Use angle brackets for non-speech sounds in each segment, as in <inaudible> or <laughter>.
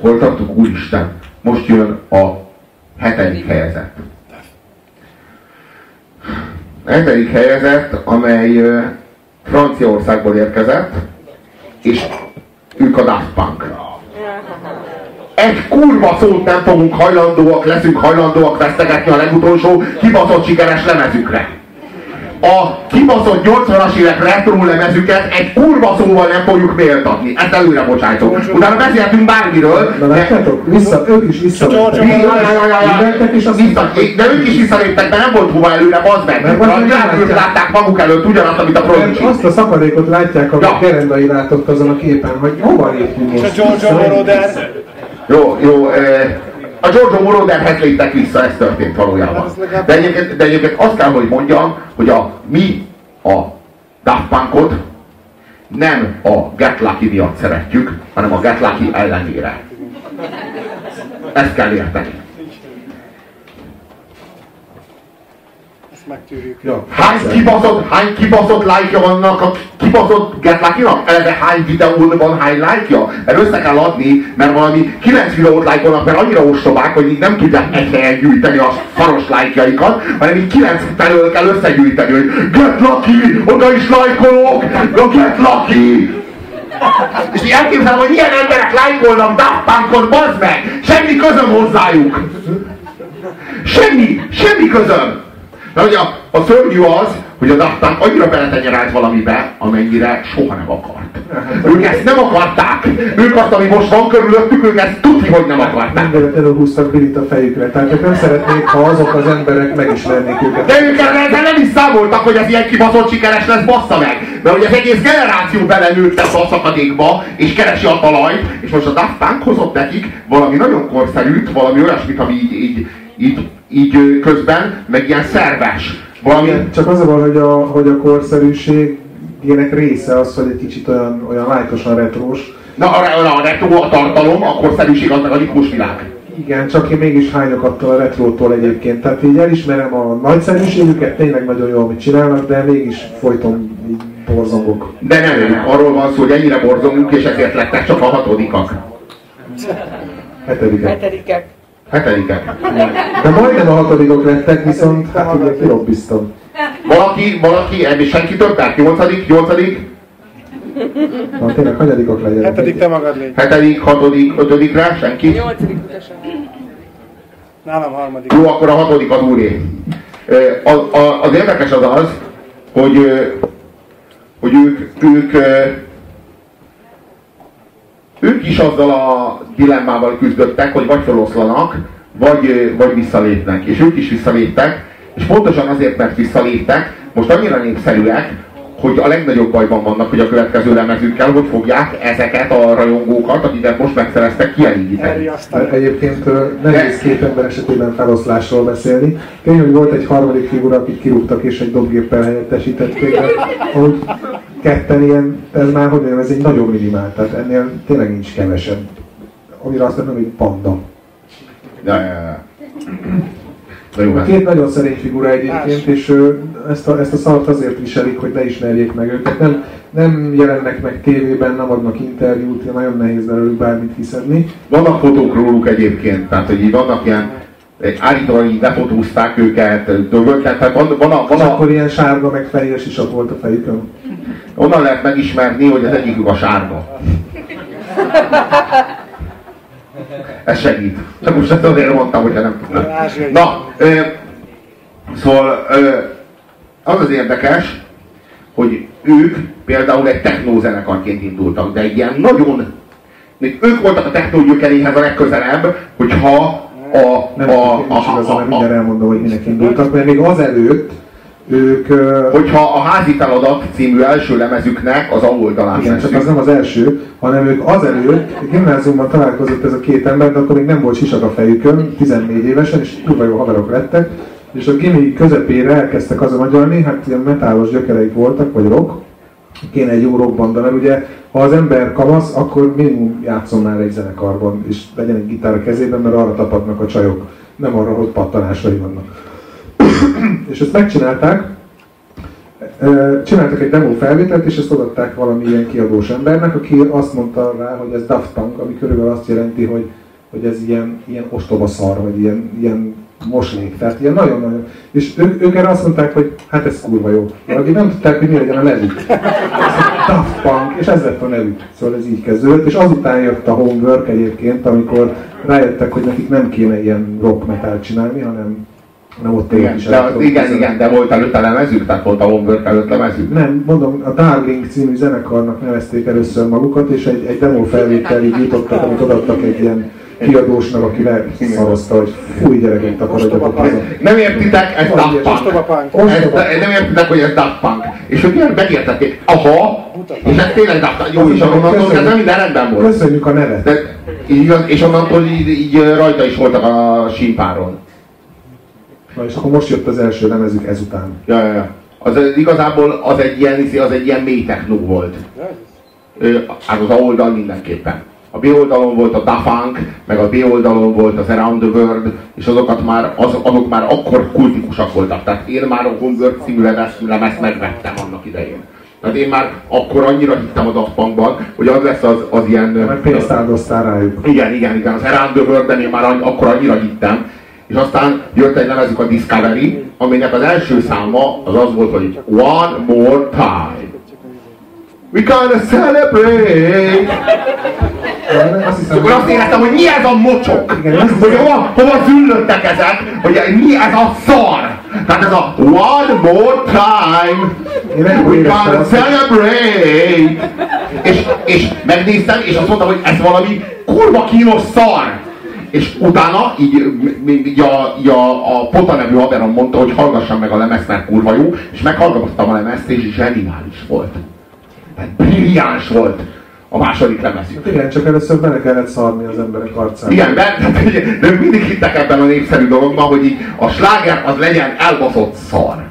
hol tartunk, úristen, most jön a hetedik helyezett. Hetedik helyezett, amely Franciaországból érkezett, és ők a Daft Punk. Egy kurva szót nem fogunk hajlandóak, leszünk hajlandóak vesztegetni a legutolsó kibaszott sikeres lemezükre a kibaszott 80-as évek retro lemezüket egy kurva szóval nem fogjuk méltatni. Ezt előre bocsájtok. Utána beszélhetünk bármiről. Na látjátok, vissza, ők is visszaléptek. De ők is visszaléptek, de nem volt hova előre, bazd meg. Mert látták maguk előtt ugyanazt, amit a Prodigy. Azt a szakadékot látják, amit Gerendai látott azon a képen, hogy hova léptünk most. És a Giorgio Moroder. Jó, jó, eh, a Giorgio Moroderhez léptek vissza, ez történt valójában. De egyébként, de egyébként azt kell, hogy mondjam, hogy a, mi a Daft Punkot nem a Get Lucky miatt szeretjük, hanem a Get Lucky ellenére. Ezt kell érteni. Megtűrjük. Ja. Hány kibaszott, hány kibaszott like-ja vannak a kibaszott Get Lucky-nak? Eleve hány videón van hány like-ja? Mert össze kell adni, mert valami 9 videót lájkolnak, mert annyira ostobák, hogy így nem tudják egy helyen gyűjteni a faros like-jaikat, hanem így 9 felől kell összegyűjteni, hogy Get Lucky, oda is lájkolok, a Get Lucky! És így elképzelem, hogy ilyen emberek lájkolnak Daft Punkot, bazd meg! Semmi közöm hozzájuk! Semmi, semmi közöm! De ugye a, a szörnyű az, hogy a Daft annyira beletenyerált valamibe, amennyire soha nem akart. Ők ezt nem akarták. Ők azt, ami most van körülöttük, ők ezt tudni, hogy nem akarták. Mindenet előhúztak Billit a fejükre. Tehát ők nem szeretnék, ha azok az emberek megismernék őket. De ők ezzel nem is számoltak, hogy ez ilyen kibaszott sikeres lesz, bassza meg. Mert hogy az egész generáció belenőtte a szakadékba, és keresi a talajt, és most a Daft Punk hozott nekik valami nagyon korszerűt, valami olyasmit, ami így, így, így így közben, meg ilyen szerves. Valami... Igen, csak az a baj, hogy a, hogy a korszerűség ilyenek része az, hogy egy kicsit olyan, olyan lájtosan retrós. Na, a, a, a retro a tartalom, a korszerűség az meg a likus világ. Igen, csak én mégis hányok attól a retrótól egyébként. Tehát így elismerem a nagyszerűségüket, tényleg nagyon jól, amit csinálnak, de mégis folyton így borzongok. De nem, arról van szó, hogy ennyire borzongunk, és ezért lettek csak a hatodikak. Hetedikek. Hetedikek. Hetedikek. De majdnem a hatodikok lettek, viszont hát ugye kilobbiztam. Valaki, valaki, ebbi senki többet? Nyolcadik, nyolcadik? Na tényleg, hanyadikok legyenek? Hetedik te magad légy. Hetedik, hatodik, ötödikre? Senki? Nyolcadik utasan. Nálam harmadik. Jó, akkor a hatodik az úré. Az, az érdekes az az, hogy, hogy ők, ők ők is azzal a dilemmával küzdöttek, hogy vagy feloszlanak, vagy, vagy visszalépnek. És ők is visszaléptek, és pontosan azért, mert visszaléptek, most annyira népszerűek, hogy a legnagyobb bajban vannak, hogy a következő lemezükkel hogy fogják ezeket a rajongókat, akiket most megszereztek, kielégíteni. Egyébként nehéz két ember esetében feloszlásról beszélni. Tény, hogy volt egy harmadik figura, akit kirúgtak és egy dobgéppel helyettesítették, de ahogy ketten ilyen, ez már hogy ez egy nagyon minimál, tehát ennél tényleg nincs kevesebb. Amire azt mondom, hogy panda. Ja, ja, ja. A két nagyon szerény figura egyébként, és ezt a, ezt a szart azért viselik, hogy ne ismerjék meg őket. Nem, nem jelennek meg tévében, nem adnak interjút, nagyon nehéz belőlük bármit hiszedni. Vannak fotók róluk egyébként, tehát hogy így vannak ilyen állítólag így befotózták őket, dögöket, tehát van, van, a, van a... akkor ilyen sárga meg fehér sisak volt a fejükön. Onnan lehet megismerni, hogy az egyikük a sárga. Ez segít. Csak most ezt azért mondtam, hogyha nem tudom. Na, ö, szóval ö, az az érdekes, hogy ők például egy technózenekarként indultak, de egy ilyen nagyon még ők voltak a technógyökeréhez a legközelebb, hogyha a... Nem a, a, a, a, a, mindjárt elmondom, hogy minek indultak, mert még azelőtt ők... Hogyha a házi feladat című első lemezüknek az aloldalán Igen, csak az nem az első, hanem ők azelőtt, gimnáziumban találkozott ez a két ember, de akkor még nem volt sisak a fejükön, 14 évesen, és kurva jó haverok lettek, és a gimi közepére elkezdtek azon agyalni, hát ilyen metálos gyökereik voltak, vagy rock, kéne egy jó rockbanda, mert ugye ha az ember kamasz, akkor minimum játszom már egy zenekarban, és legyen egy gitár a kezében, mert arra tapadnak a csajok, nem arra, hogy pattanásai vannak. <coughs> és ezt megcsinálták, Csináltak egy demo felvételt, és ezt odaadták valami ilyen kiadós embernek, aki azt mondta rá, hogy ez Daft Punk, ami körülbelül azt jelenti, hogy, hogy ez ilyen, ilyen ostoba szar, vagy ilyen, ilyen moslék. Tehát ilyen nagyon-nagyon. És ők, ők erre azt mondták, hogy hát ez kurva jó. Valaki nem tudták, hogy mi legyen a nevük. Daft Punk, és ez lett a nevük. Szóval ez így kezdődött, és azután jött a homework egyébként, amikor rájöttek, hogy nekik nem kéne ilyen rock metal csinálni, hanem, hanem ott Igen, is de, elektronikus igen, zene. igen, de volt előtte lemezük, tehát volt a Homework előtt lemezük. Nem, mondom, a Darling című zenekarnak nevezték először magukat, és egy, egy demo felvételig jutottak, amit odaadtak egy ilyen kiadósnak, aki leszarozta, hogy fúj gyerekek, haza. Nem értitek, ez Daft Punk. nem értitek, hogy ez Daft Punk. És hogy ilyen megértették, aha, és ez tényleg Daft Punk. Jó, és onnantól kezdve minden rendben volt. Köszönjük a nevet. De, igaz, és onnantól így, így rajta is voltak a símpáron. Na és akkor most jött az első lemezük ezután. Ja, ja, ja. Az igazából az egy ilyen, az egy ilyen mély techno volt. Hát az A oldal mindenképpen. A B oldalon volt a Da Funk, meg a B oldalon volt az Around the World, és azokat már, az, azok már akkor kultikusak voltak. Tehát én már a Homework című lemezt, megvettem annak idején. Tehát én már akkor annyira hittem a Daft Punkban, hogy az lesz az, az ilyen... Mert pénzt áldoztál rájuk. Igen, igen, igen, az Around the World-ben én már akkor annyira hittem, és aztán jött egy lemezük a Discovery, aminek az első száma az az volt, hogy One More Time. We gonna celebrate! Azt És hiszem, akkor azt éreztem, hogy mi ez a mocsok? Igen, azt Hogy hova, hova züllöttek ezek? Hogy mi ez a szar? Tehát ez a One More Time! We azt, hogy- celebrate! És, és megnéztem, és azt mondtam, hogy ez valami kurva kínos szar! És utána így, így, a, így a, a Pota nevű haverom mondta, hogy hallgassam meg a lemezt, mert kurva jó, és meghallgattam a lemezt, és zseniális volt. Tehát brilliáns volt a második lemezük. Igen, csak először bele kellett szarni az emberek arcába. Igen, de, de, de mindig hittek ebben a népszerű dologban, hogy így a sláger az legyen elbaszott szar.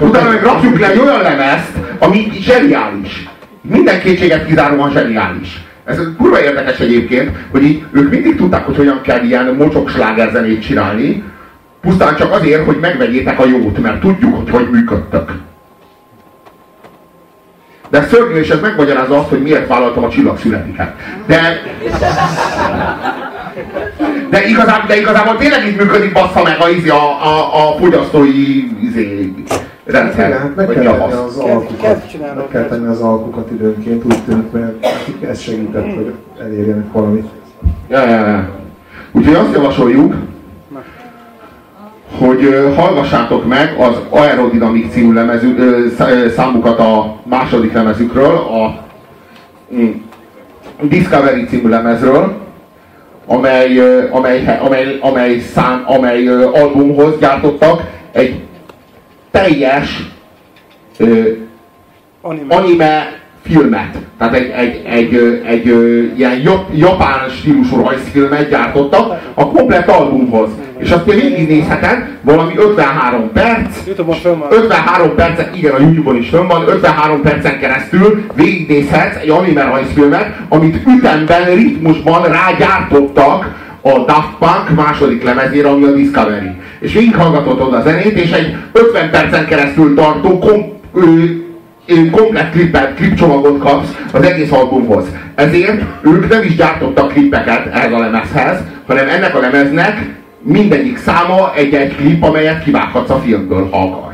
Utána meg rakjuk le egy olyan lemezt, ami zseniális. Minden kétséget kizáróan zseniális. Ez kurva érdekes egyébként, hogy így ők mindig tudták, hogy hogyan kell ilyen mocsok slágerzenét csinálni, pusztán csak azért, hogy megvegyétek a jót, mert tudjuk, hogy hogy működtök. De szörnyű, és ez megmagyarázza azt, hogy miért vállaltam a csillagszületiket. De... De igazából, de igazából tényleg így működik bassza meg a, izé, a, a, a fogyasztói izé, rendszer. Igen, hát meg kell tenni az alkukat. Meg kell tenni az alkukat időnként, úgy tűnik, mert ez segített, hogy elérjenek valamit. Ja, ja, ja. Úgyhogy azt javasoljuk, hogy hallgassátok meg az Aerodynamic című lemezük, számukat a második lemezükről, a mm, Discovery című lemezről, amely, amely, amely, amely, szám, amely albumhoz gyártottak egy teljes Anime. anime filmet. Tehát egy, egy, egy, egy, egy, ilyen jap, japán stílusú rajzfilmet gyártottak a komplett albumhoz. És azt te végignézheted, valami 53 perc, Youtube-on fönn van. 53 percen, igen, a Youtube-on is fönn van, 53 percen keresztül végignézhetsz egy anime rajzfilmet, amit ütemben, ritmusban rágyártottak a Daft Punk második lemezére, ami a Discovery. És végighallgatod a zenét, és egy 50 percen keresztül tartó kom, komplett klipet, klipcsomagot kapsz az egész albumhoz. Ezért ők nem is gyártottak klipeket ehhez a lemezhez, hanem ennek a lemeznek mindegyik száma egy-egy klip, amelyet kivághatsz a filmből, ha akarsz.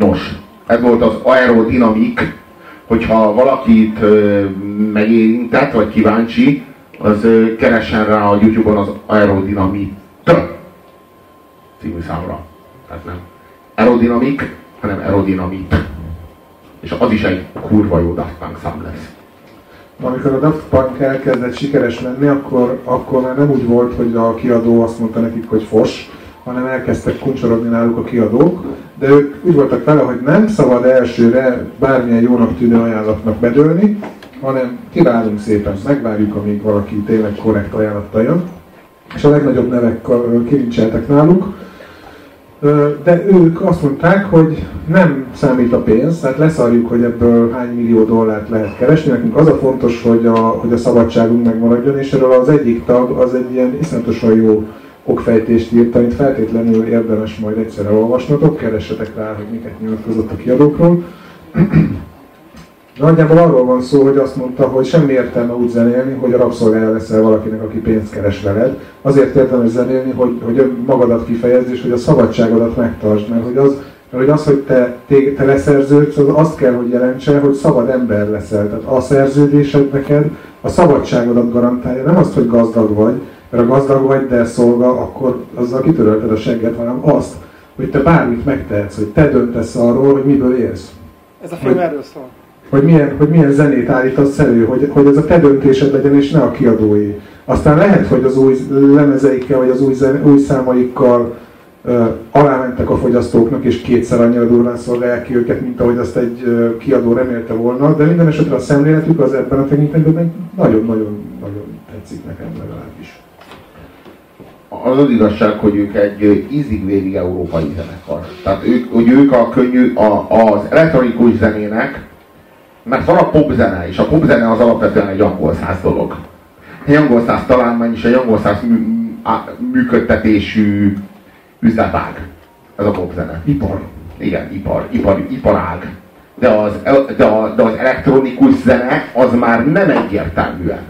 Nos, ez volt az aerodinamik, hogyha valakit megérintett, vagy kíváncsi, az ö, keressen rá a Youtube-on az aerodinamit című számra. Tehát nem aerodinamik, hanem aerodinamit. És az is egy kurva jó Daft Punk szám lesz. Amikor a Daft Punk elkezdett sikeres lenni, akkor, akkor már nem úgy volt, hogy a kiadó azt mondta nekik, hogy fos, hanem elkezdtek kuncsorogni náluk a kiadók, de ők úgy voltak vele, hogy nem szabad elsőre bármilyen jónak tűnő ajánlatnak bedőlni, hanem kiválunk szépen, megvárjuk, amíg valaki tényleg korrekt ajánlattal jön. És a legnagyobb nevek kilincseltek náluk, de ők azt mondták, hogy nem számít a pénz, tehát leszarjuk, hogy ebből hány millió dollárt lehet keresni. Nekünk az a fontos, hogy a, hogy a szabadságunk megmaradjon, és erről az egyik tag az egy ilyen iszonyatosan jó okfejtést írt, amit feltétlenül érdemes majd egyszer elolvasnotok, keressetek rá, hogy miket nyilatkozott a kiadókról. <clears throat> Nagyjából arról van szó, hogy azt mondta, hogy semmi értelme úgy zenélni, hogy a rabszolgája leszel valakinek, aki pénzt keres veled. Azért érdemes zenélni, hogy, hogy magadat kifejezd, és hogy a szabadságodat megtartsd, mert hogy az, mert hogy, az, hogy te, te, te leszerződsz, az azt kell, hogy jelentse, hogy szabad ember leszel. Tehát a szerződésed neked a szabadságodat garantálja, nem azt, hogy gazdag vagy, mert ha gazdag vagy, de szolga, akkor azzal kitörölted a segget, hanem azt, hogy te bármit megtehetsz, hogy te döntesz arról, hogy miből élsz. Ez a film Hogy- erről szól. Hogy milyen, hogy milyen zenét állítasz elő, hogy, hogy ez a te döntésed legyen, és ne a kiadói. Aztán lehet, hogy az új lemezeikkel, vagy az új, zen, új számaikkal uh, alámentek a fogyasztóknak, és kétszer annyira durván szolgálják ki őket, mint ahogy azt egy uh, kiadó remélte volna, de minden esetre a szemléletük az ebben a tekintetben nagyon-nagyon-nagyon tetszik nekem legalábbis. Az az igazság, hogy ők egy ízig-vérig európai zenekar. Tehát ők, hogy ők a könnyű, a, az elektronikus zenének, mert van a popzene, és a popzene az alapvetően egy angol száz dolog. Egy angol száz találmány és egy angol száz mű, működtetésű üzletág. Ez a popzene. Ipar. Igen, ipar, ipar, iparág. De az, de, a, de az elektronikus zene az már nem egyértelműen.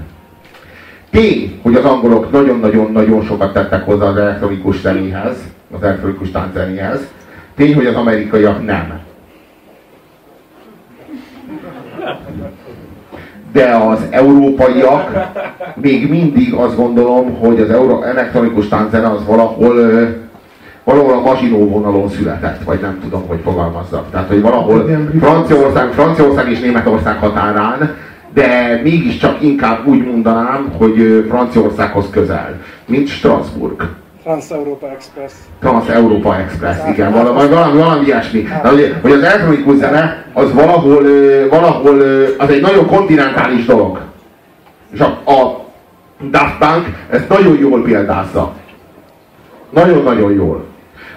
Tény, hogy az angolok nagyon-nagyon-nagyon sokat tettek hozzá az elektronikus zenéhez, az elektronikus tánczenéhez. Tény, hogy az amerikaiak nem. De az európaiak még mindig azt gondolom, hogy az euro, elektronikus tánczene az valahol valahol a Maginó vonalon született, vagy nem tudom, hogy fogalmazzak. Tehát, hogy valahol Franciaország, Franciaország és Németország határán, de mégiscsak inkább úgy mondanám, hogy Franciaországhoz közel, mint Strasbourg. Trans-Europa Express. Trans-Európa Express, igen, valami, valami, valami ilyesmi. De, hogy, hogy az elektronikus zene az valahol, valahol az egy nagyon kontinentális dolog. És a, a Daft Punk ezt nagyon jól példázza. Nagyon-nagyon jól.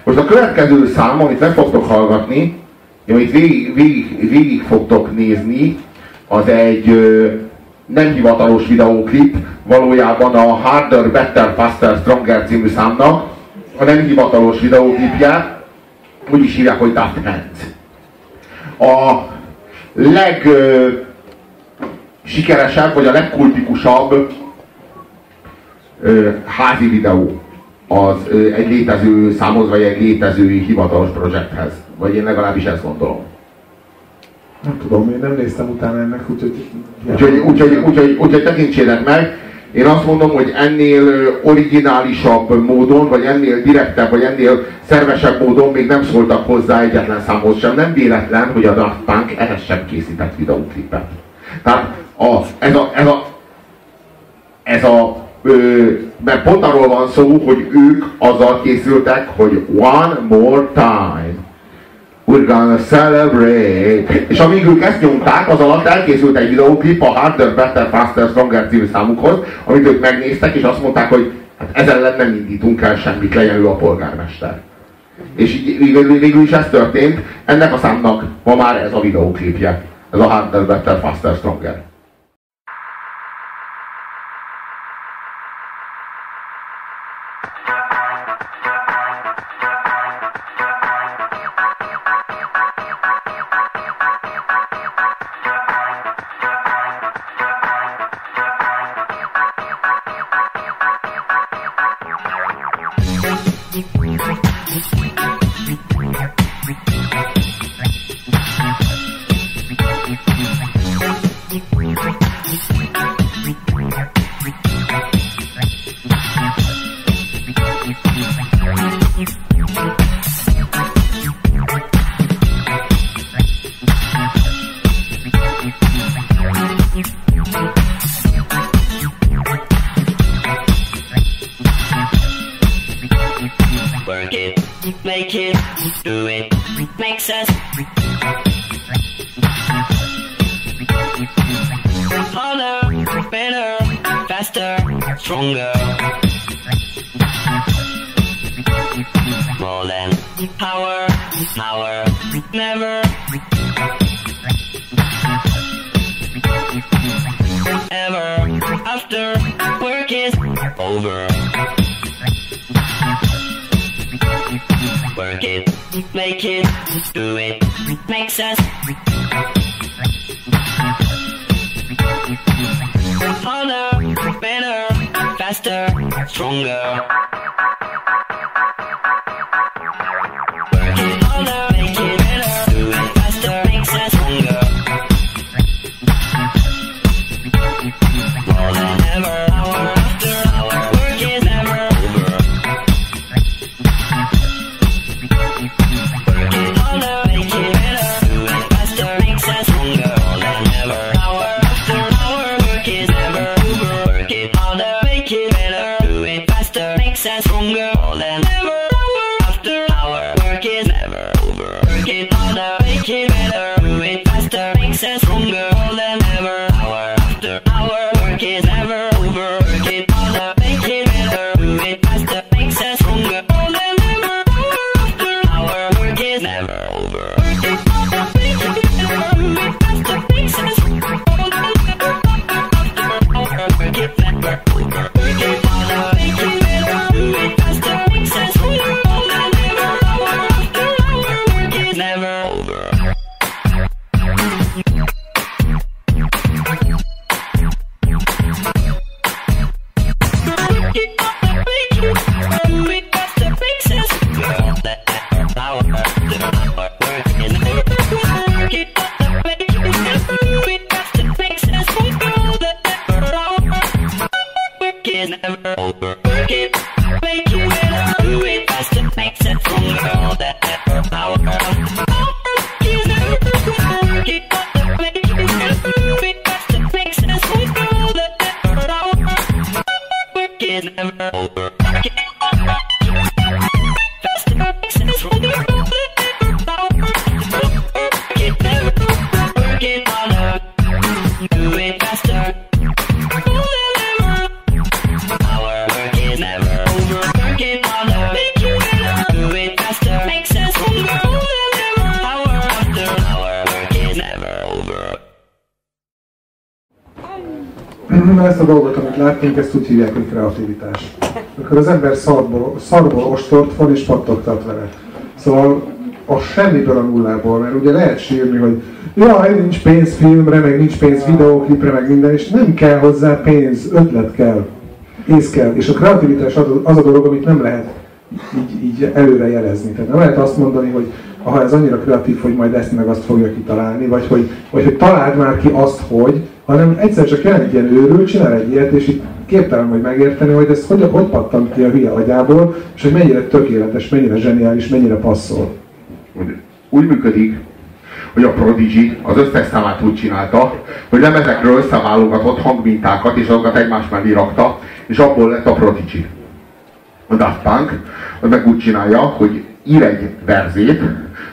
Most a következő szám, amit meg fogtok hallgatni, amit végig, végig, végig fogtok nézni, az egy nem hivatalos videóklip, valójában a Harder, Better, Faster, Stronger című számnak a nem hivatalos videóklipje, úgy is hívják, hogy Daft Hands. A leg sikeresebb, vagy a legkultikusabb ö, házi videó az ö, egy létező számhoz, vagy egy létező hivatalos projekthez. Vagy én legalábbis ezt gondolom. Nem tudom, én nem néztem utána ennek, úgyhogy... Úgyhogy, úgyhogy, úgyhogy, úgyhogy tekintsétek meg, Én azt mondom, hogy ennél originálisabb módon, vagy ennél direktebb, vagy ennél szervesebb módon még nem szóltak hozzá egyetlen számhoz sem. Nem véletlen, hogy a Daft Punk ehhez sem készített videóklipet. Tehát a, ez a, ez a, ez a ö, mert pont arról van szó, hogy ők azzal készültek, hogy one more time. We're gonna celebrate. És amíg ők ezt nyomták, az alatt elkészült egy videóklip a Harder, Better, Faster, Stronger című számukhoz, amit ők megnéztek, és azt mondták, hogy hát ezen ellen nem indítunk el semmit, legyen ő a polgármester. És így, végül, is ez történt, ennek a számnak ma már ez a videóklipje. Ez a Harder, Better, Faster, Stronger. Music. Ezt a dolgot, amit láttunk, ezt úgy hívják, hogy kreativitás. Akkor az ember szarból, szarból ostort van és pattogtat vele. Szóval a semmiből a nullából, mert ugye lehet sírni, hogy jaj, nincs pénz filmre, meg nincs pénz videóklipre, meg minden, és nem kell hozzá pénz, ötlet kell, ész kell. És a kreativitás az a dolog, amit nem lehet így, így előre jelezni. Tehát nem lehet azt mondani, hogy aha, ez annyira kreatív, hogy majd ezt meg azt fogja kitalálni, vagy hogy, vagy hogy találd már ki azt, hogy, hanem egyszer csak jön egy ilyen őrül, csinál egy ilyet, és itt képtelen vagy megérteni, hogy ez hogy, hogy pattant ki a hülye agyából, és hogy mennyire tökéletes, mennyire zseniális, mennyire passzol. Úgy működik, hogy a Prodigy az összes számát úgy csinálta, hogy lemezekről összeválogatott hangmintákat, és azokat egymás mellé rakta, és abból lett a Prodigy. A Daft Punk az meg úgy csinálja, hogy ír egy verzét,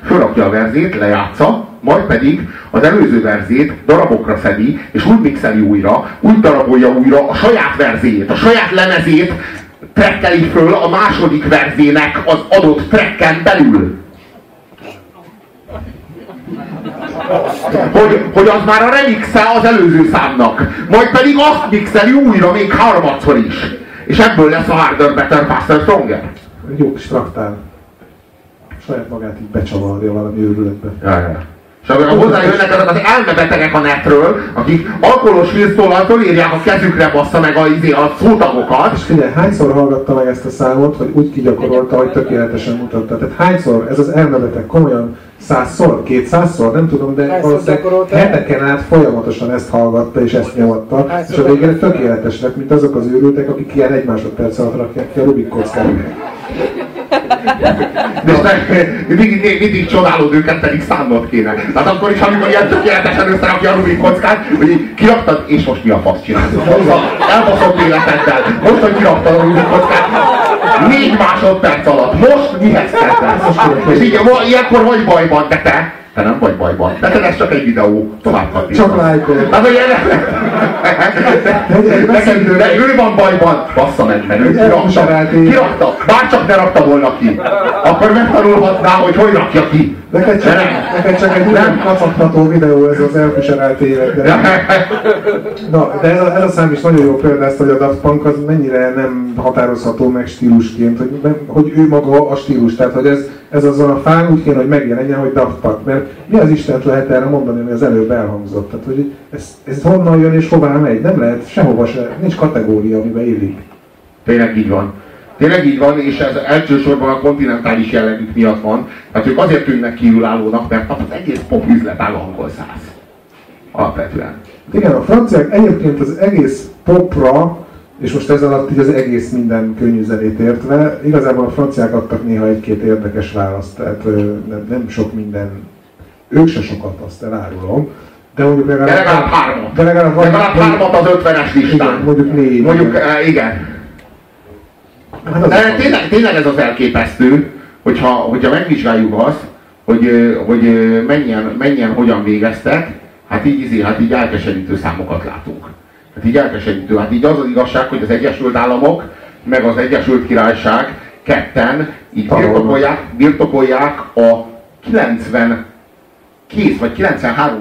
fölrakja a verzét, lejátsza, majd pedig az előző verzét darabokra szedi, és úgy mixeli újra, úgy darabolja újra a saját verzéjét, a saját lemezét trekkeli föl a második verzének az adott trekken belül. Hogy, hogy az már a remixe az előző számnak, majd pedig azt mixeli újra még harmadszor is. És ebből lesz a Harder, Better, Faster, Stronger. Jó kis traktál. Saját magát így becsavarja valami őrületbe. Ja, ja. És amikor hozzájönnek azok az elmebetegek a netről, akik alkoholos filztollal írják a kezükre bassza meg a, izé, a szótagokat. És figyelj, hányszor hallgatta meg ezt a számot, hogy úgy kigyakorolta, hogy tökéletesen mutatta. Tehát hányszor ez az elmebeteg komolyan százszor, kétszázszor, nem tudom, de valószínűleg heteken át folyamatosan ezt hallgatta és ezt nyomatta, és a végén tökéletes lett, mint azok az őrültek, akik ilyen egy másodperc alatt rakják ki a Rubik kockát. De aztán mindig, mindig, csodálod őket, pedig számot kéne. Tehát akkor is, amikor ilyen tökéletesen összerakja a Rubik kockát, hogy kiraktad, és most mi a fasz csinálsz? Elbaszott életeddel. Most, hogy kiraktad a Rubik kockát, négy másodperc alatt. Most mihez kezdesz? És így, ilyenkor vagy bajban, de te, te nem vagy bajban. Te ez csak egy videó. Tovább kattintasz. Csak lájkolod. Hát, hogy Neked, de ő van bajban, bassza meg, mert ő kirakta, kirakta, bárcsak ne rakta volna ki. Akkor megtanulhatná, hogy hogy rakja ki. Neked csak, neked csak egy Nem. kacagtató videó ez az elfuserált élet. De, na, de ez a, ez a szám is nagyon jó példa ezt, hogy a Daft Punk az mennyire nem határozható meg stílusként, hogy, nem, hogy ő maga a stílus. Tehát, hogy ez, ez azon a fán úgy kéne, hogy megjelenjen, hogy Daft Punk. Mert mi az Istent lehet erre mondani, ami az előbb elhangzott? Tehát, hogy ez, ez honnan jön és hová megy? Nem lehet sehova se, nincs kategória, amiben élik. Tényleg így van. Tényleg így van, és ez elsősorban a kontinentális jellegük miatt van. Tehát ők azért tűnnek kívülállónak, mert az egész pop üzlet áll angol száz. Alapvetően. Igen, a franciák egyébként az egész popra, és most ez alatt így az egész minden könnyű zenét értve, igazából a franciák adtak néha egy-két érdekes választ, tehát nem, nem sok minden, ők se sokat, azt elárulom, de mondjuk De legalább, legalább hármat. de legalább, Legalább hármat az ötvenes igen, listán. mondjuk négy. Mondjuk, eh, igen. Hát De tényleg, tényleg ez az elképesztő, hogyha, hogyha megvizsgáljuk azt, hogy, hogy mennyien, mennyien hogyan végeztek, hát így, izé, hát így elkeserítő számokat látunk. Hát így elkeserítő. Hát így az az igazság, hogy az Egyesült Államok, meg az Egyesült Királyság ketten így birtokolják, birtokolják a 90 kész vagy 93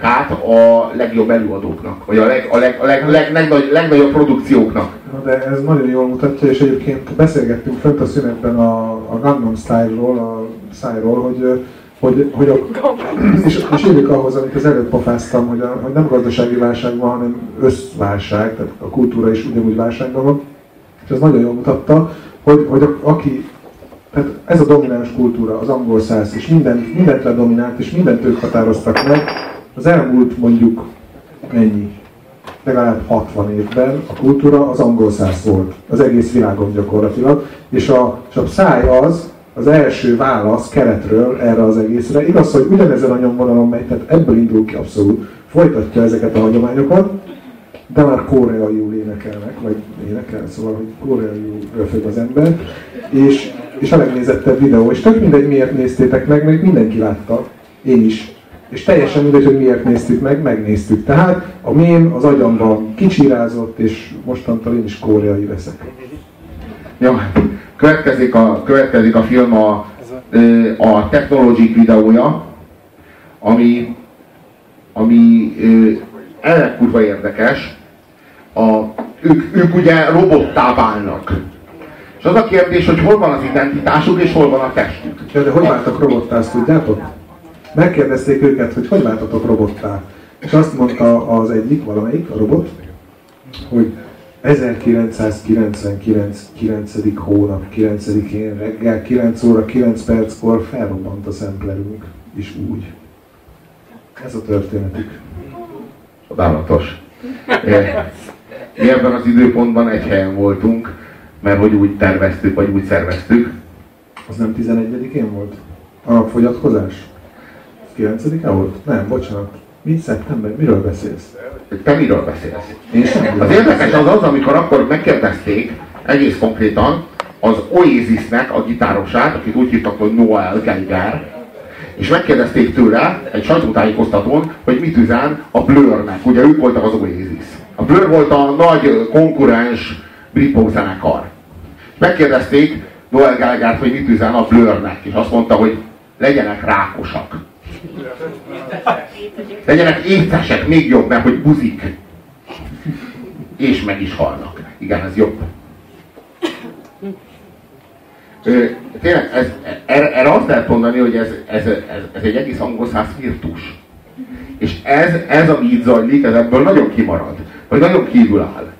át a legjobb előadóknak, vagy a, leg, a, leg, a leg, leg, legnagy, legnagyobb produkcióknak. Na de ez nagyon jól mutatja, és egyébként beszélgettünk fönt a szünetben a, a Gangnam Style-ról, a szájról, hogy, hogy, hogy a, és, és érjük ahhoz, amit az előbb pofáztam, hogy, a, hogy nem gazdasági válság van, hanem összválság, tehát a kultúra is ugyanúgy válságban van, és ez nagyon jól mutatta, hogy, hogy a, aki, tehát ez a domináns kultúra, az angol száz, és minden, mindent ledominált, és mindent ők határoztak meg, az elmúlt mondjuk mennyi, legalább 60 évben a kultúra az angol száz volt, az egész világon gyakorlatilag, és a, és a száj az, az első válasz keletről erre az egészre. Igaz, hogy ugyanezen a nyomvonalon megy, tehát ebből indul ki abszolút, folytatja ezeket a hagyományokat, de már koreaiul énekelnek, vagy énekel, szóval, hogy koreaiul röfög az ember, és, és a legnézettebb videó, és tök mindegy miért néztétek meg, mert mindenki látta, én is, és teljesen mindegy, hogy miért néztük meg, megnéztük. Tehát a mém az agyamban kicsirázott, és mostantól én is koreai leszek. Ja, következik a, következik a film a, a Technologic videója, ami, ami elég kurva érdekes. A, ők, ők ugye robottá válnak. És az a kérdés, hogy hol van az identitásuk és hol van a testük. Ja, de hogy váltak robottá, azt tudjátok? Megkérdezték őket, hogy hogy váltatok robottá. És azt mondta az egyik, valamelyik, a robot, hogy 1999. 9. hónap 9-én reggel 9 óra 9 perckor felrobbant a szemplerünk, és úgy. Ez a történetük. Csodálatos. Mi ebben az időpontban egy helyen voltunk, mert hogy úgy terveztük, vagy úgy szerveztük. Az nem 11-én volt? A napfogyatkozás? 9-e volt? Nem, bocsánat. Mi szeptember? Miről beszélsz? Te miről beszélsz? Én sem Az érdekes az az, amikor akkor megkérdezték egész konkrétan az Oasisnek a gitárosát, akit úgy hívtak, hogy Noel Geiger, és megkérdezték tőle egy sajtótájékoztatón, hogy mit üzen a Blurnek. Ugye ők voltak az Oasis. A Blur volt a nagy konkurens britpop zenekar. Megkérdezték Noel Gallagher, hogy mit üzen a Blurnek, és azt mondta, hogy legyenek rákosak. Legyenek étesek, még jobb, mert hogy buzik. És meg is halnak. Igen, ez jobb. Ö, tényleg, ez, erre, erre azt lehet mondani, hogy ez, ez, ez, ez egy egész angol száz virtus. És ez, ez, ami itt zajlik, ez ebből nagyon kimarad. Vagy nagyon kívül áll.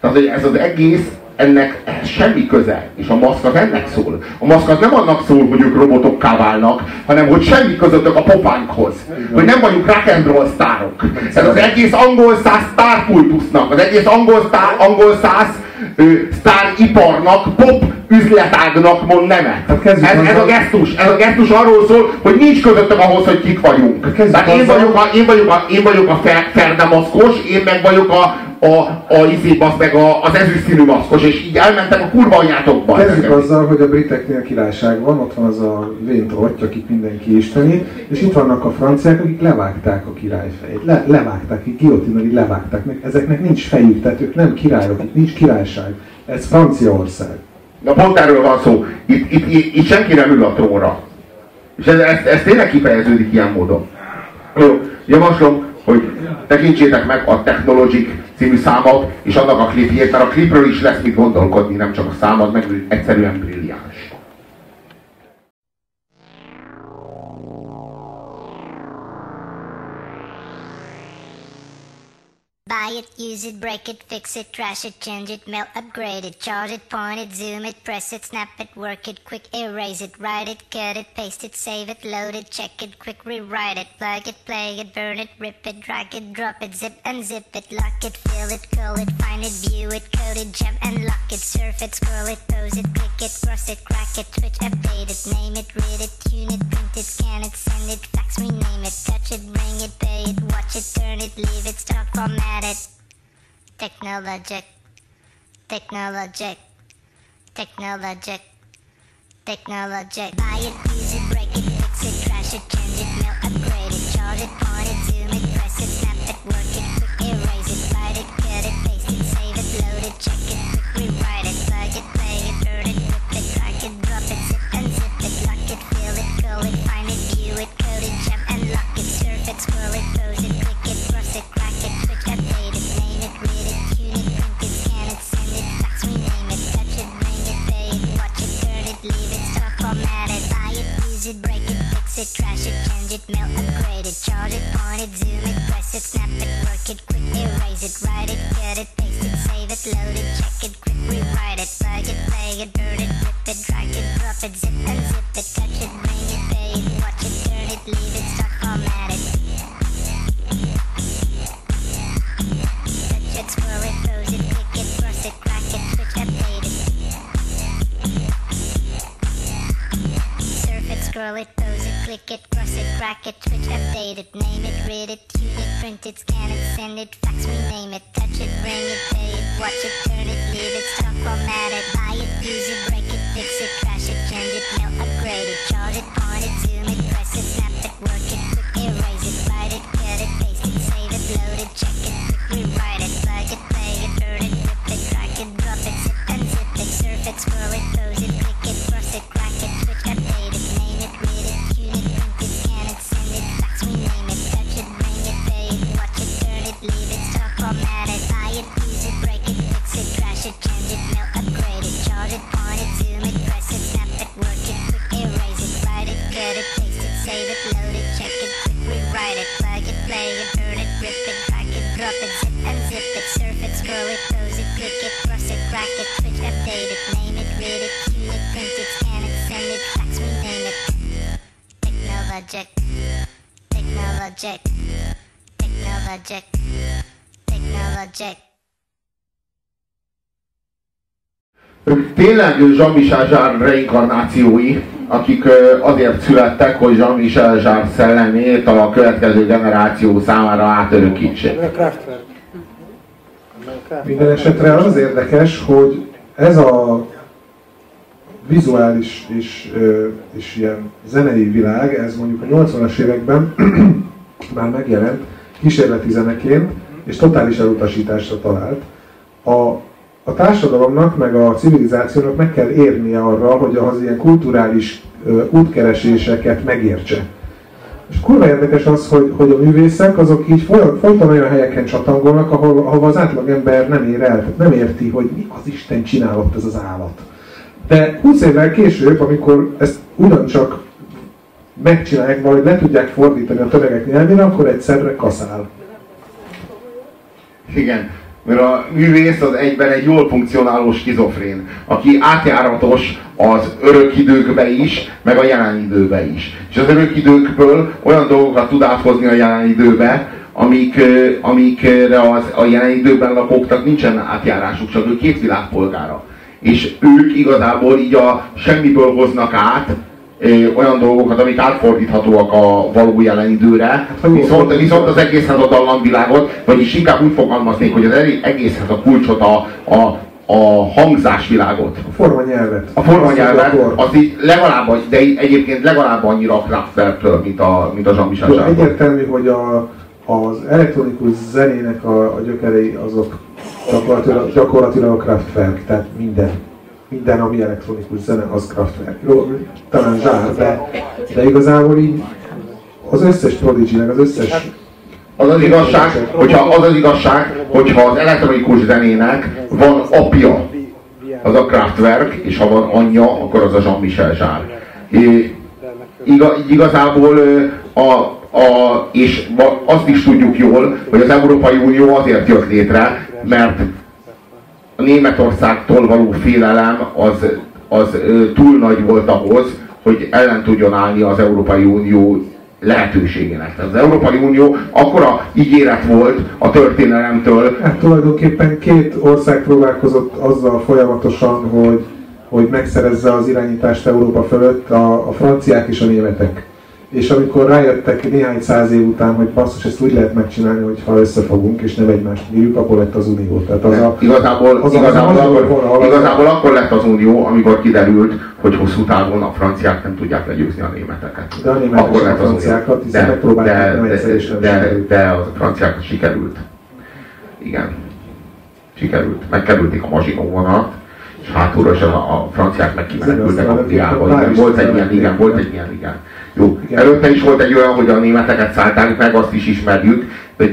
Tehát, hogy ez az egész, ennek semmi köze. És a maszk az ennek szól. A maszk az nem annak szól, hogy ők robotokká válnak, hanem hogy semmi közöttök a popánkhoz. Hogy nem vagyunk rock and roll sztárok. Ez az egész angol száz sztárkultusznak, az egész angol, sztár, angol száz sztáriparnak, pop üzletágnak mond nemet. Hát Ez, ez a gesztus, ez a gesztus arról szól, hogy nincs közöttök ahhoz, hogy kik vagyunk. kezdjük Tehát én vagyok a, én vagyok a, én vagyok a fe, ferde maszkos, én meg vagyok a, a, a izé, basz meg a, az ezüst színű maszkos, és így elmentek a kurva anyátokba. Kezdjük azzal, hogy a briteknél királyság van, ott van az a véntorty, akit mindenki isteni, és itt vannak a franciák, akik levágták a király fejét. Le, levágták, így guillotinali levágták meg. Ezeknek nincs fejük, tehát ők nem királyok, itt nincs királyság. Ez Franciaország. Na pont erről van szó. Itt, itt, itt, itt senki nem ül a trónra. És ez, ez, ez tényleg kifejeződik ilyen módon. Jó, javaslom, hogy tekintsétek meg a Technologic című számot, és annak a klipjét, mert a klipről is lesz mit gondolkodni, nem csak a számod, meg egyszerűen brilliáns. Buy it, use it, break it, fix it, trash it, change it, melt, upgrade it, charge it, point it, zoom it, press it, snap it, work it, quick erase it, write it, cut it, paste it, save it, load it, check it, quick rewrite it, plug it, play it, burn it, rip it, drag it, drop it, zip unzip it, lock it, fill it, call it, find it, view it, code it, jump and lock it, surf it, scroll it, pose it, click it, cross it, crack it, switch, update it, name it, read it, tune it, print it, scan it, send it, fax, rename it, touch it, bring it, pay it, watch it, turn it, leave it, start, format it. Technologic, technologic, technologic, technologic. Buy it, use it, break it, fix it, trash it, change it, mail, upgrade it, charge it, point it, zoom it, press it, snap it, work it, fix it, change it, mail, upgrade it, charge it, point it, zoom it, press it, snap it, work it, quick erase it, write it, cut it, paste it, save it, load it, check it, quick rewrite it, plug it, play it, burn it, rip it, drag it, drop it, zip unzip it, touch it, bring it, pay it, watch it, turn it, leave it, start, format it. Touch it, scroll it, pose it, click it, cross it, crack it, switch, update it. Surf it, scroll it, click it, cross it, crack it, switch, update it, name it, read it, tune it, print it, scan it, send it, fax, rename it, touch it, bring it, pay it, watch it, turn it, leave it, stop, format it, buy it, use it, break it, fix it, trash it, change it, mail, upgrade it, charge it, Technologic. Technologic. Technologic. Ők tényleg Jean-Michel reinkarnációi, akik azért születtek, hogy Jean-Michel szellemét a következő generáció számára átörökítsék. Minden esetre az érdekes, hogy ez a vizuális és, és ilyen zenei világ, ez mondjuk a 80-as években már megjelent kísérleti zeneként, és totális elutasításra talált. A, a társadalomnak, meg a civilizációnak meg kell érnie arra, hogy az ilyen kulturális ö, útkereséseket megértse. És kurva érdekes az, hogy, hogy a művészek azok így foly- folyton olyan helyeken csatangolnak, ahol, ahol az átlagember nem ér el, nem érti, hogy mi az Isten csinálott ez az állat. De 20 évvel később, amikor ezt ugyancsak megcsinálják, vagy le tudják fordítani a tömegek nyelvére, akkor egyszerre kaszál. Igen, mert a művész az egyben egy jól funkcionáló skizofrén, aki átjáratos az örök időkbe is, meg a jelen időbe is. És az örök időkből olyan dolgokat tud áthozni a jelen időbe, amik, amikre az, a jelen időben lakóknak nincsen átjárásuk, csak ő két világpolgára. És ők igazából így a semmiből hoznak át olyan dolgokat, amik átfordíthatóak a való jelen időre, viszont, viszont az egészhez a dallamvilágot, vagyis inkább úgy fogalmaznék, hogy az egészhez a kulcsot, a, a, a hangzásvilágot. A forma nyelvet. A formanyelvet, az így legalább, de egyébként legalább annyira a Kraftwerktől, mint a, mint a Jean-Michel. Egyértelmű, hogy a, az elektronikus zenének a, a gyökerei azok gyakorlatilag, gyakorlatilag a Kraftwerk, tehát minden. Minden, ami elektronikus zene, az Kraftwerk. Jó, talán zsár, de, de igazából így az összes prodigy az összes Az az igazság, hogyha az az igazság, hogyha az elektronikus zenének van apja, az a Kraftwerk, és ha van anyja, akkor az a Jean-Michel Iga, igazából a, a, és azt is tudjuk jól, hogy az Európai Unió azért jött létre, mert a Németországtól való félelem az, az túl nagy volt ahhoz, hogy ellen tudjon állni az Európai Unió lehetőségének. Tehát az Európai Unió akkora ígéret volt a történelemtől, Hát tulajdonképpen két ország próbálkozott azzal folyamatosan, hogy, hogy megszerezze az irányítást Európa fölött, a, a franciák és a németek. És amikor rájöttek néhány száz év után, hogy basszus, ezt úgy lehet megcsinálni, hogyha összefogunk és nem egymást írjuk, akkor lett az unió. Tehát az a, Igazából, az a- igazából, az a- akkor, vonal, az a- igazából akkor lett az unió, amikor kiderült, hogy hosszú távon a franciák nem tudják legyőzni a németeket. De a németek akkor a lett az unió. franciákat, hiszen De, megpróbálták, de, de, de, sikerült. de a franciák sikerült. Igen. Sikerült. Megkerülték a Maginot vonalat, és hátulról is a, a franciák meg kimenekültek Angliába. de Igen, volt egy ilyen, igen, volt egy ilyen, igen. Jó, Igen. előtte is volt egy olyan, hogy a németeket szállták meg, azt is ismerjük, de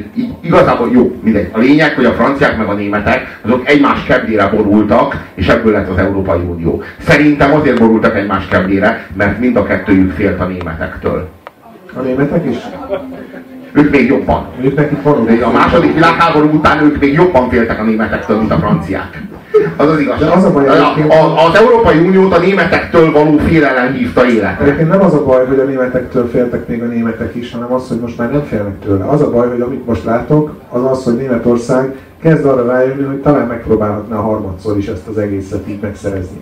igazából jó, mindegy. A lényeg, hogy a franciák meg a németek, azok egymás keblére borultak, és ebből lett az Európai Unió. Szerintem azért borultak egymás keblére, mert mind a kettőjük félt a németektől. a németek is? Ők még jobban. Ők nekik van A második világháború után ők még jobban féltek a németektől, mint a franciák. Az az igazság. Az a baj, a, a, az Európai Uniót a németektől való félelem hívta életre. Egyébként nem az a baj, hogy a németektől féltek még a németek is, hanem az, hogy most már nem félnek tőle. Az a baj, hogy amit most látok, az az, hogy Németország kezd arra rájönni, hogy talán megpróbálhatná harmadszor is ezt az egészet így megszerezni.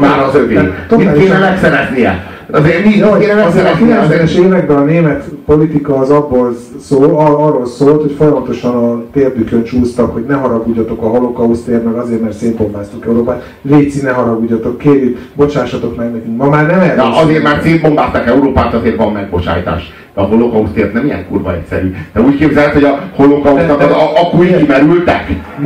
Már az övé. Mit kéne megszereznie? Azért mi Ja, kéne azért a megszereznie? 90-es Azért... években a német politika az abból szól, ar- arról szólt, hogy folyamatosan a térdükön csúsztak, hogy ne haragudjatok a holokausztért, meg azért, mert szétbombáztuk Európát. Léci, ne haragudjatok, kérjük, bocsássatok meg nekünk. Ma már nem erről Na, azért már szétbombázták Európát, azért van megbocsájtás. De a holokausztért nem ilyen kurva egyszerű. Te úgy képzeld, hogy a holokausztnak az a- így kimerültek?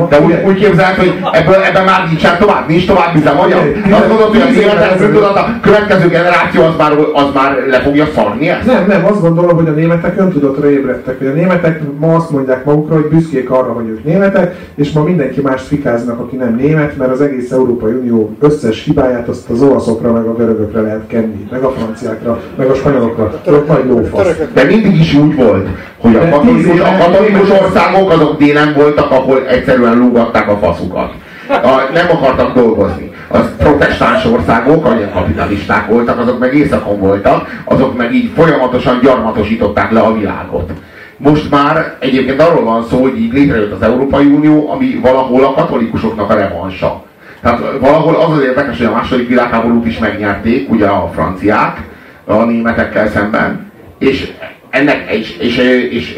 Te úgy, úgy képzeld, hogy ebből, ebben már nincsen tovább, nincs tovább üzemanyag? Azt gondolod, hogy a tíz évvel németek ezelőtt. tudod, a következő generáció az már, az már le fogja szarni ezt? Nem, nem, azt gondolom, hogy a németek öntudatra ébredtek, hogy a németek ma azt mondják magukra, hogy büszkék arra, hogy ők németek, és ma mindenki mást fikáznak, aki nem német, mert az egész Európai Unió összes hibáját azt az olaszokra, meg a görögökre lehet kenni, meg a franciákra, meg a spanyolokra. Ott nagy lófasz. De mindig is úgy volt, hogy a De katolikus, a katolikus országok azok délen voltak, ahol egyszerűen lógatták a faszukat. A, nem akartak dolgozni. az protestáns országok, amilyen kapitalisták voltak, azok meg északon voltak, azok meg így folyamatosan gyarmatosították le a világot. Most már egyébként arról van szó, hogy így létrejött az Európai Unió, ami valahol a katolikusoknak a revansa. Tehát valahol az az érdekes, hogy a második világháborút is megnyerték, ugye a franciák, a németekkel szemben, és ennek, és, és, és, és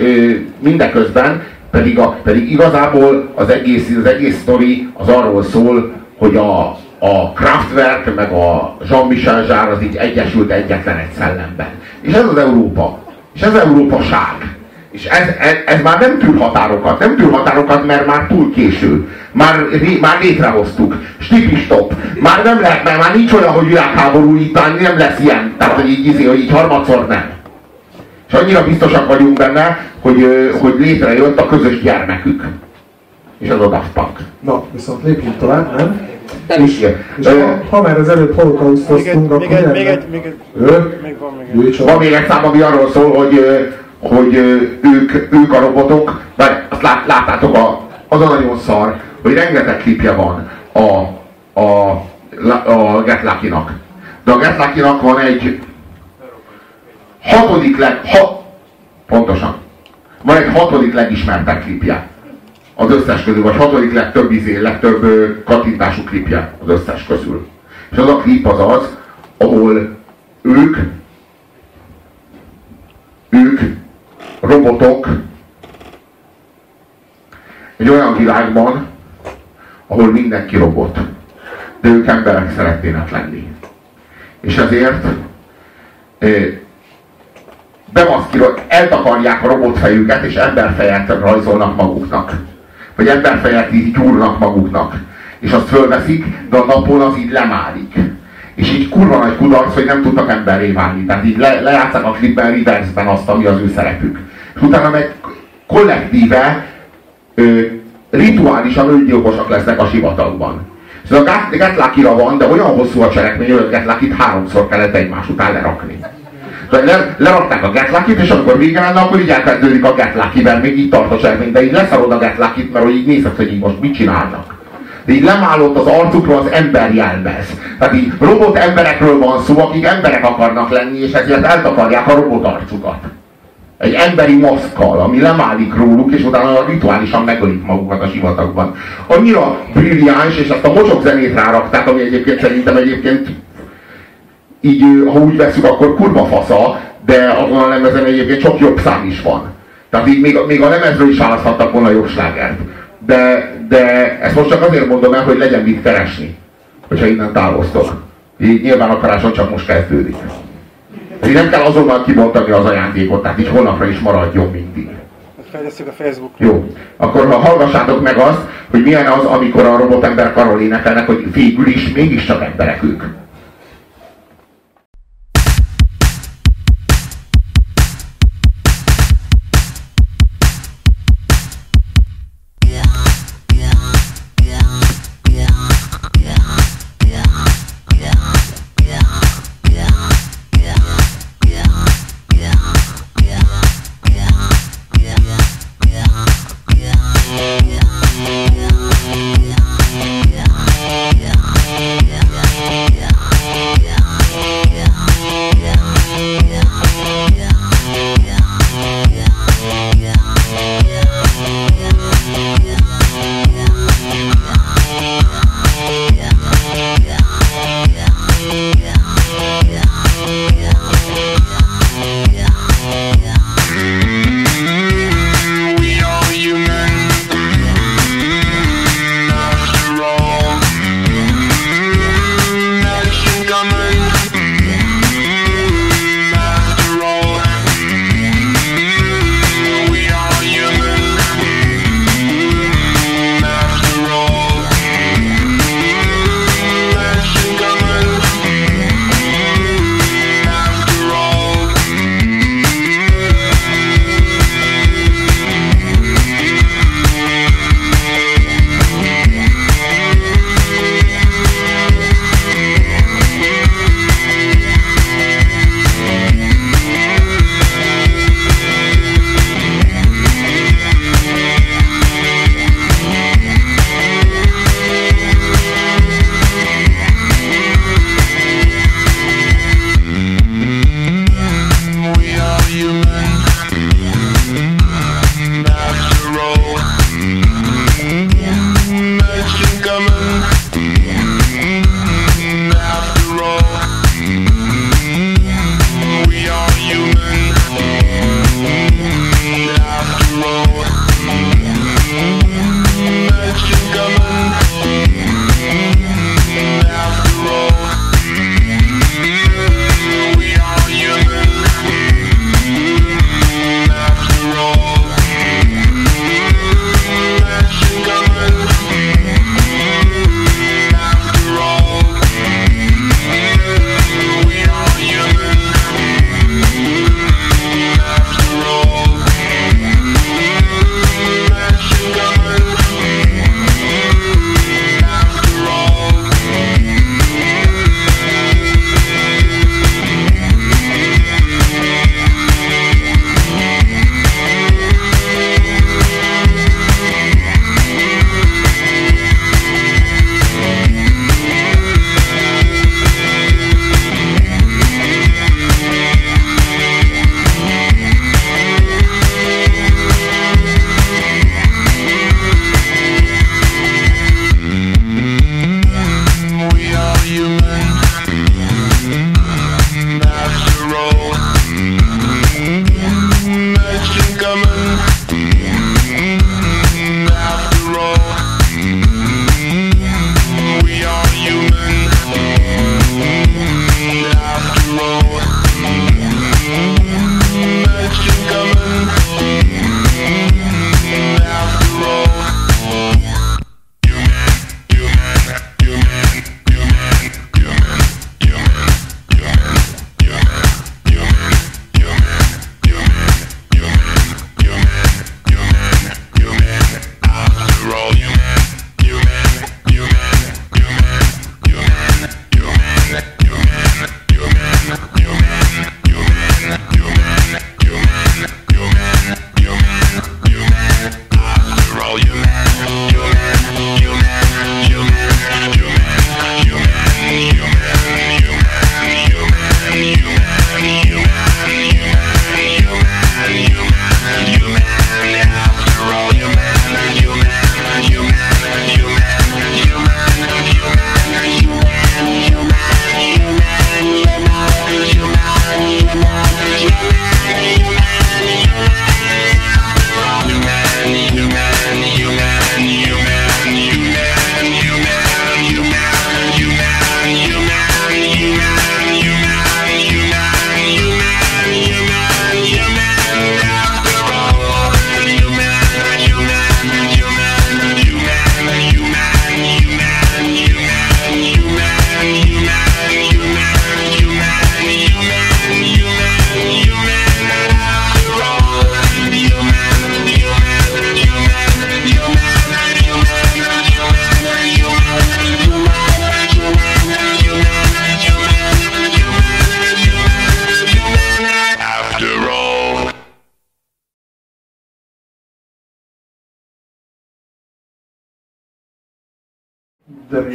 mindeközben pedig, a, pedig igazából az egész, az egész sztori az arról szól, hogy a, a Kraftwerk meg a Jean-Michel Jarre az így egyesült egyetlen egy szellemben. És ez az Európa. És ez az Európaság. És ez, ez, ez már nem tűr határokat, nem tűr határokat, mert már túl késő. Már, már létrehoztuk. Stop. Már nem lehet, mert már nincs olyan, hogy világháború itt nem lesz ilyen. Tehát, hogy így, hogy így harmadszor nem. És annyira biztosak vagyunk benne, hogy, hogy létrejött a közös gyermekük. És az a Daft Punk. Na, viszont lépjünk tovább, nem? És, és ha, ha már az előbb holokausztoztunk, akkor még egy, még egy, még egy, még van még egy. Van még egy szám, ami arról szól, hogy, hogy ők, ők a robotok, vagy azt lát, láttátok, a, az a nagyon szar, hogy rengeteg klipje van a, a, a Get Lucky-nak. De a Get Lucky-nak van egy hatodik leg... Ha, pontosan. Van egy hatodik legismertebb klipje. Az összes közül, vagy hatodik legtöbb izé, legtöbb kattintású klipje az összes közül. És az a klip az az, ahol ők ők robotok egy olyan világban, ahol mindenki robot. De ők emberek szeretnének lenni. És ezért bemaszkírol, eltakarják a robotfejüket, és emberfejet rajzolnak maguknak. Vagy emberfejet így gyúrnak maguknak. És azt fölveszik, de a napon az így lemálik. És így kurva nagy kudarc, hogy nem tudtak emberré válni. Tehát így le, lejátszák a klipben, reverse azt, ami az ő szerepük. És utána meg kollektíve ö, rituálisan öngyilkosak lesznek a sivatagban. Ez a Gatlakira van, de olyan hosszú a cselekmény, hogy a Gatlakit háromszor kellett egymás után lerakni. Le, lerakták a Gatlakit, és amikor vége lenne, akkor így elkezdődik a mert még így tart a cselekmény, de így leszarod a Gatlakit, mert hogy így nézed, hogy így most mit csinálnak. De így lemálott az arcukról az ember jelmez. Tehát így robot emberekről van szó, akik emberek akarnak lenni, és ezért eltakarják a robot arcukat egy emberi maszkkal, ami lemálik róluk, és utána rituálisan megölik magukat a sivatagban. Annyira brilliáns, és ezt a mocsok zenét rárakták, ami egyébként szerintem egyébként így, ha úgy veszük, akkor kurva fasza, de azon a lemezen egyébként sok jobb szám is van. Tehát így még, még a lemezről is választhattak volna jobb slágert. De, de ezt most csak azért mondom el, hogy legyen mit keresni, hogyha innen távoztok. Így nyilván a karácsony csak most kezdődik. Így nem kell azonnal kibontani az ajándékot, tehát így holnapra is maradjon mindig. Fejlesztjük a facebook Jó, akkor ha hallgassátok meg azt, hogy milyen az, amikor a robotember karol énekelnek, hogy végül is mégiscsak emberek ők.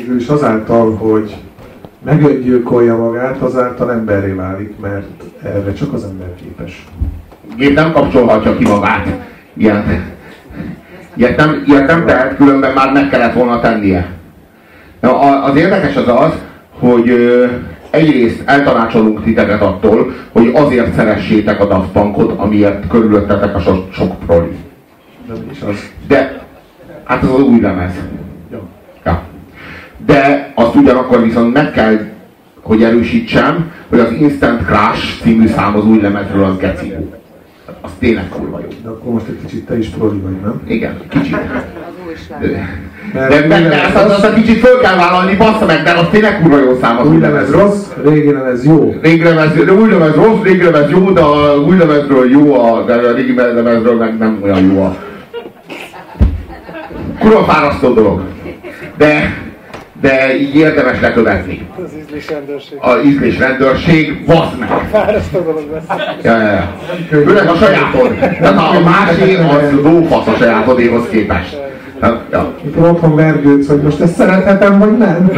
Végül is azáltal, hogy meggyilkolja magát, azáltal emberré válik, mert erre csak az ember képes. Gép nem kapcsolhatja ki magát. Ilyet, ilyet, nem, ilyet nem tehet, különben már meg kellett volna tennie. Na, az érdekes az az, hogy egyrészt eltanácsolunk titeket attól, hogy azért szeressétek a Daft Punkot, amiért körülöttetek a sok, sok proli. De hát az az új lemez. De azt ugyanakkor viszont meg kell, hogy erősítsem, hogy az Instant Crash című szám az új lemezről az geci. Az tényleg kurva jó. De akkor most egy kicsit te is proli vagy, nem? Igen, kicsit. Mert De, de, de ezt, azt, a kicsit föl kell vállalni, bassza meg, mert az tényleg kurva jó szám az Új lemez rossz, régi lemez jó. Régi lemez, de új lemez rossz, régi lemez jó, de a új lemezről jó, a, de a régi lemezről meg nem olyan jó a... Kurva fárasztó dolog. De, de így érdemes lekövetni. Az ízlés rendőrség. A ízlés rendőrség, vazd meg! Fárasztó dolog lesz. Ja, ja, ja. Főleg a sajátod. Tehát a másé az lófasz a sajátodéhoz képest. Ja. Mikor otthon vergődsz, hogy most ezt szerethetem, vagy nem? <laughs>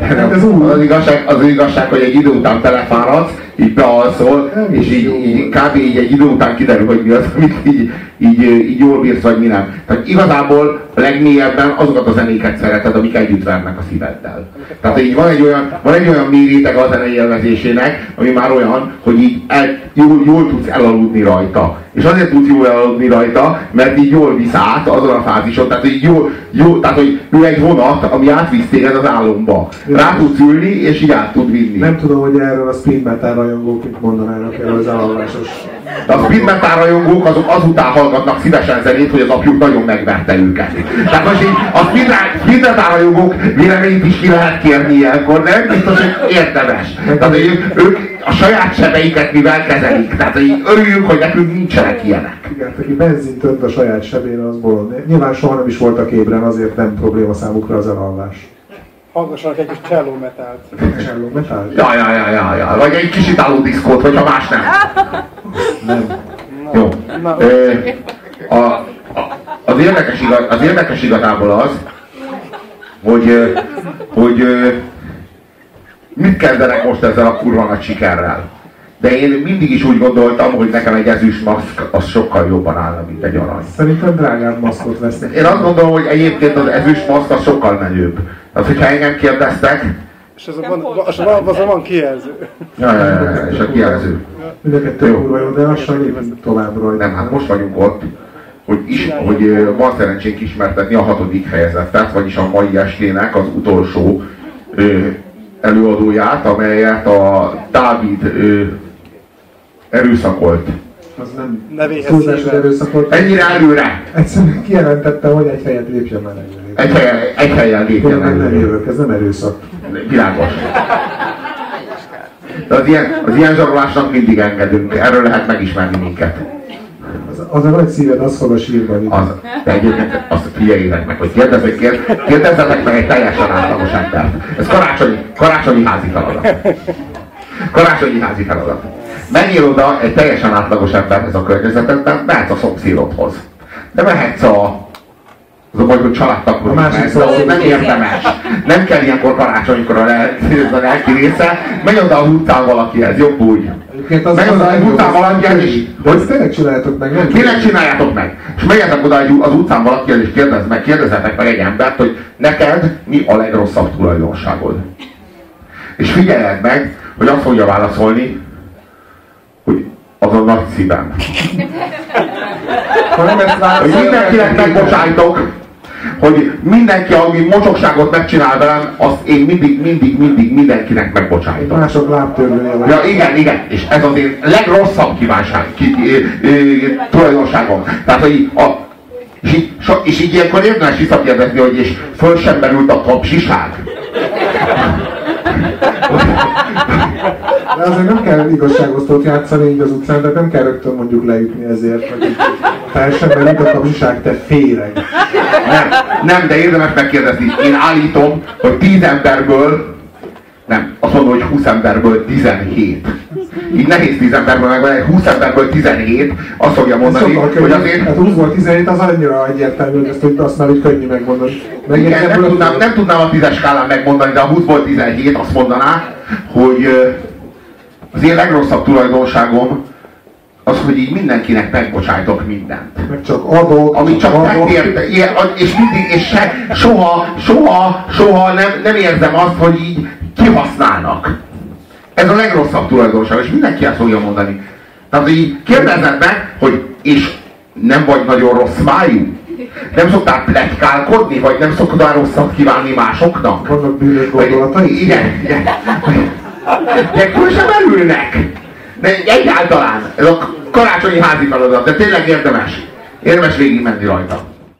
Hát ez úgy. Az igazság, az igazság, hogy egy idő után telefáradsz, így bealszol, és így, így kb. így egy idő után kiderül, hogy mi az, amit így, így, így jól bírsz, vagy mi nem. Tehát igazából a legmélyebben azokat a zenéket szereted, amik együtt vernek a szíveddel. Tehát így van egy olyan, van egy olyan mély réteg a zenei élvezésének, ami már olyan, hogy így el, jól, jól tudsz elaludni rajta. És azért tudsz jól elaludni rajta, mert így jól visz át azon a fázison, tehát így jól, jó, tehát hogy ő egy vonat, ami átvisz téged az álomba. Rá tudsz ülni, és így át tud vinni. Nem tudom, hogy erről a speed metal rajongók mit mondanának erről az elalvásos. De a speed metal rajongók azok azután hallgatnak szívesen zenét, hogy az apjuk nagyon megverte őket. Tehát most így a speed, speed metal rajongók véleményt is ki lehet kérni ilyenkor, nem biztos, hogy érdemes. Tehát hogy ők, ők a saját sebeiket mivel kezelik. Tehát hogy örüljünk, hogy nekünk nincsenek ilyenek. Igen, aki benzint önt a saját sebén, az bolond. Nyilván soha nem is voltak ébren, azért nem probléma számukra az elalvás. Hallgassanak egy kis cello metált. Cselló metal? Ja, ja, ja, ja, ja. Vagy egy kis itáló diszkót, hogyha más nem. Nem. Jó. Na. Ö, a, a, az, érdekes igaz, az érdekes igazából az, hogy, hogy ö, mit kezdenek most ezzel a kurva nagy sikerrel. De én mindig is úgy gondoltam, hogy nekem egy ezüst maszk az sokkal jobban állna, mint egy arany. Szerintem drágább maszkot vesznek. Én azt gondolom, hogy egyébként az ezüst maszk az sokkal menőbb. Tehát, hogyha engem kérdeztek, És az van, az van, az van kijelző. ja, ja, ja, ja, és a kijelző. Mind a kettő Jó. kurva jó, de lassan lépünk tovább rajta. Nem, hát most vagyunk ott, hogy, is, hogy van szerencsénk ismertetni a hatodik helyezettet, vagyis a mai estének az utolsó ö, előadóját, amelyet a Dávid ö, erőszakolt. Az nem Nevéhez túlzás, hogy szíven. erőszakolt. Ennyire előre! Egyszerűen kijelentettem, hogy egy helyet lépjen már előre. Egy helyen, egy helyen lépjen Különben nem előre. jövök, ez nem erőszak. Világos. De az ilyen, az ilyen zsarolásnak mindig engedünk. Erről lehet megismerni minket. Az, a nagy szíved, az fog a sírba vinni. Az, de egyébként azt figyeljétek meg, hogy kérdezzek, kérd, kérdezzetek meg egy teljesen átlagos embert. Ez karácsonyi, karácsonyi házi feladat. Karácsonyi házi feladat. Menjél oda egy teljesen átlagos emberhez a környezetedben, mehetsz a szomszédodhoz. De mehetsz a, Az a baj, hogy A másik meg, de az nem érdemes. Nem kell ilyenkor karácsonykor a, le, <laughs> a lelki része. Menj oda az utcán valakihez, jobb úgy. Egyébként az Meg az, az utcán is. De ezt tényleg csináljátok meg, nem? Tényleg csináljátok meg. És menjetek oda egy, az utcán valakihez, és kérdezz meg, kérdezzetek meg egy embert, hogy neked mi a legrosszabb tulajdonságod. És figyelj meg, hogy azt fogja válaszolni, hogy az a nagy szívem. Hogy mindenkinek megbocsájtok, hogy mindenki, ami mocsokságot megcsinál velem, azt én mindig, mindig, mindig mindenkinek megbocsájtok. Mások lábtörlője. Ja, igen, igen, és ez az én legrosszabb kívánság, ki, ö, ö, tulajdonságom. Tehát, hogy a, és így, és így ilyenkor érdemes visszakérdezni, hogy és föl sem merült a kapsiság. De azért nem kell igazságosztót játszani így az utcán, de nem kell rögtön mondjuk leütni ezért. Így teljesen merült a kapcsiság, te féreg. Nem, nem, de érdemes megkérdezni. Én állítom, hogy 10 emberből, nem, azt mondom, hogy 20 emberből 17. Így nehéz 10 emberből meg, 20 emberből 17, azt fogja mondani, Sokkal hogy azért Hát 20-ból 17 az annyira egyértelmű, hogy ezt hogy azt már így könnyű megmondani. Meg Igen, nem, tudnám, nem tudnám a tízes skálán megmondani, de a 20-ból 17 azt mondaná, hogy az én legrosszabb tulajdonságom az, hogy így mindenkinek megbocsájtok mindent. Meg csak adok, Ami csak adok. megérte, és mindig, és se, soha, soha, soha nem, nem érzem azt, hogy így kihasználnak. Ez a legrosszabb tulajdonság, és mindenki ezt fogja mondani. Tehát így kérdezed meg, hogy és nem vagy nagyon rossz májú? Nem szoktál pletykálkodni, vagy nem szoktál rosszat kívánni másoknak? Vannak bűnös gondolatai? Igen, igen. De föl sem merülnek. De egyáltalán. Ez a karácsonyi házi feladat, de tényleg érdemes. Érdemes végig menni rajta.